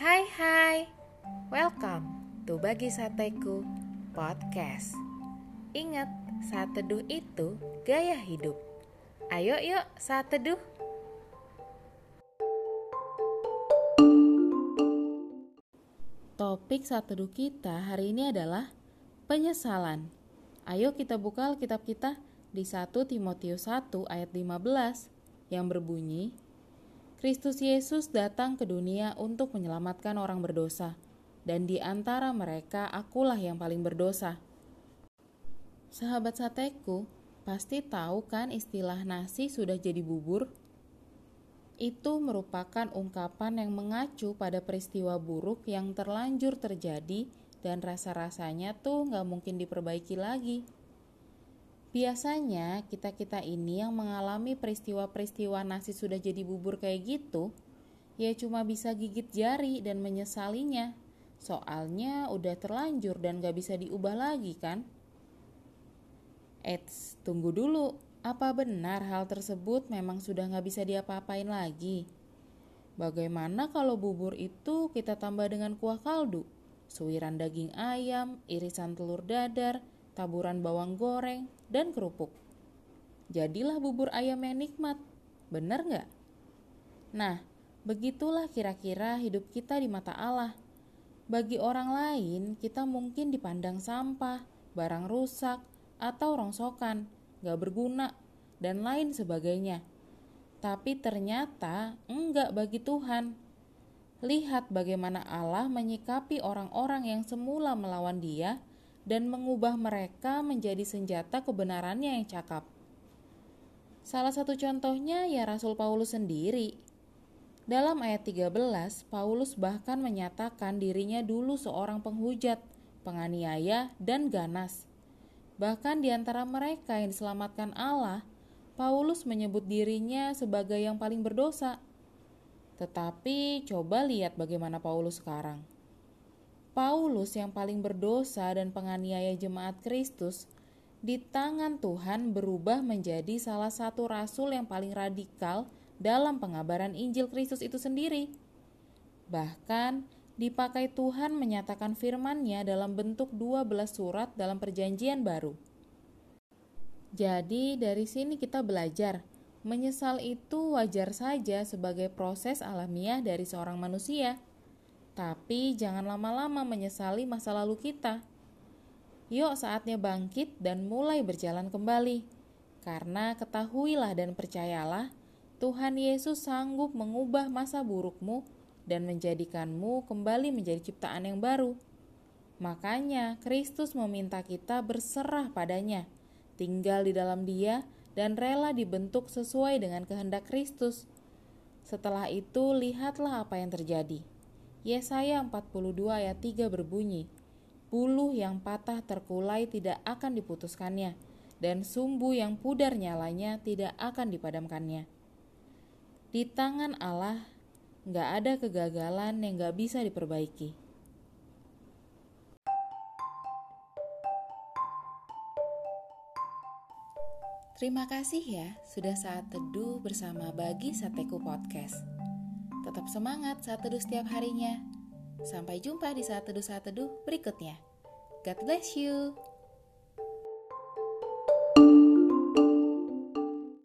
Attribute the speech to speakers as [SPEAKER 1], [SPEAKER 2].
[SPEAKER 1] Hai hai, welcome to Bagi Sateku Podcast. Ingat, saat teduh itu gaya hidup. Ayo yuk saat teduh Topik saat teduh kita hari ini adalah penyesalan. Ayo kita buka Alkitab kita di 1 Timotius 1 ayat 15 yang berbunyi Kristus Yesus datang ke dunia untuk menyelamatkan orang berdosa, dan di antara mereka akulah yang paling berdosa. Sahabat sateku, pasti tahu kan istilah nasi sudah jadi bubur? Itu merupakan ungkapan yang mengacu pada peristiwa buruk yang terlanjur terjadi dan rasa-rasanya tuh nggak mungkin diperbaiki lagi. Biasanya kita-kita ini yang mengalami peristiwa-peristiwa nasi sudah jadi bubur kayak gitu, ya cuma bisa gigit jari dan menyesalinya. Soalnya udah terlanjur dan gak bisa diubah lagi kan? Eits, tunggu dulu. Apa benar hal tersebut memang sudah gak bisa diapa-apain lagi? Bagaimana kalau bubur itu kita tambah dengan kuah kaldu, suiran daging ayam, irisan telur dadar, taburan bawang goreng, dan kerupuk. Jadilah bubur ayam yang nikmat, benar nggak? Nah, begitulah kira-kira hidup kita di mata Allah. Bagi orang lain, kita mungkin dipandang sampah, barang rusak, atau rongsokan, nggak berguna, dan lain sebagainya. Tapi ternyata enggak bagi Tuhan. Lihat bagaimana Allah menyikapi orang-orang yang semula melawan Dia dan mengubah mereka menjadi senjata kebenarannya yang cakap. Salah satu contohnya ya Rasul Paulus sendiri. Dalam ayat 13, Paulus bahkan menyatakan dirinya dulu seorang penghujat, penganiaya, dan ganas. Bahkan di antara mereka yang diselamatkan Allah, Paulus menyebut dirinya sebagai yang paling berdosa. Tetapi coba lihat bagaimana Paulus sekarang. Paulus yang paling berdosa dan penganiaya jemaat Kristus di tangan Tuhan berubah menjadi salah satu rasul yang paling radikal dalam pengabaran Injil Kristus itu sendiri. Bahkan dipakai Tuhan menyatakan firman-Nya dalam bentuk 12 surat dalam perjanjian baru. Jadi dari sini kita belajar, menyesal itu wajar saja sebagai proses alamiah dari seorang manusia. Tapi jangan lama-lama menyesali masa lalu kita. Yuk saatnya bangkit dan mulai berjalan kembali. Karena ketahuilah dan percayalah, Tuhan Yesus sanggup mengubah masa burukmu dan menjadikanmu kembali menjadi ciptaan yang baru. Makanya Kristus meminta kita berserah padanya, tinggal di dalam dia, dan rela dibentuk sesuai dengan kehendak Kristus. Setelah itu, lihatlah apa yang terjadi. Yesaya 42 ayat 3 berbunyi, Buluh yang patah terkulai tidak akan diputuskannya, dan sumbu yang pudar nyalanya tidak akan dipadamkannya. Di tangan Allah, nggak ada kegagalan yang nggak bisa diperbaiki. Terima kasih ya sudah saat teduh bersama Bagi Sateku Podcast. Tetap semangat saat teduh setiap harinya. Sampai jumpa di saat teduh-saat teduh berikutnya. God bless you.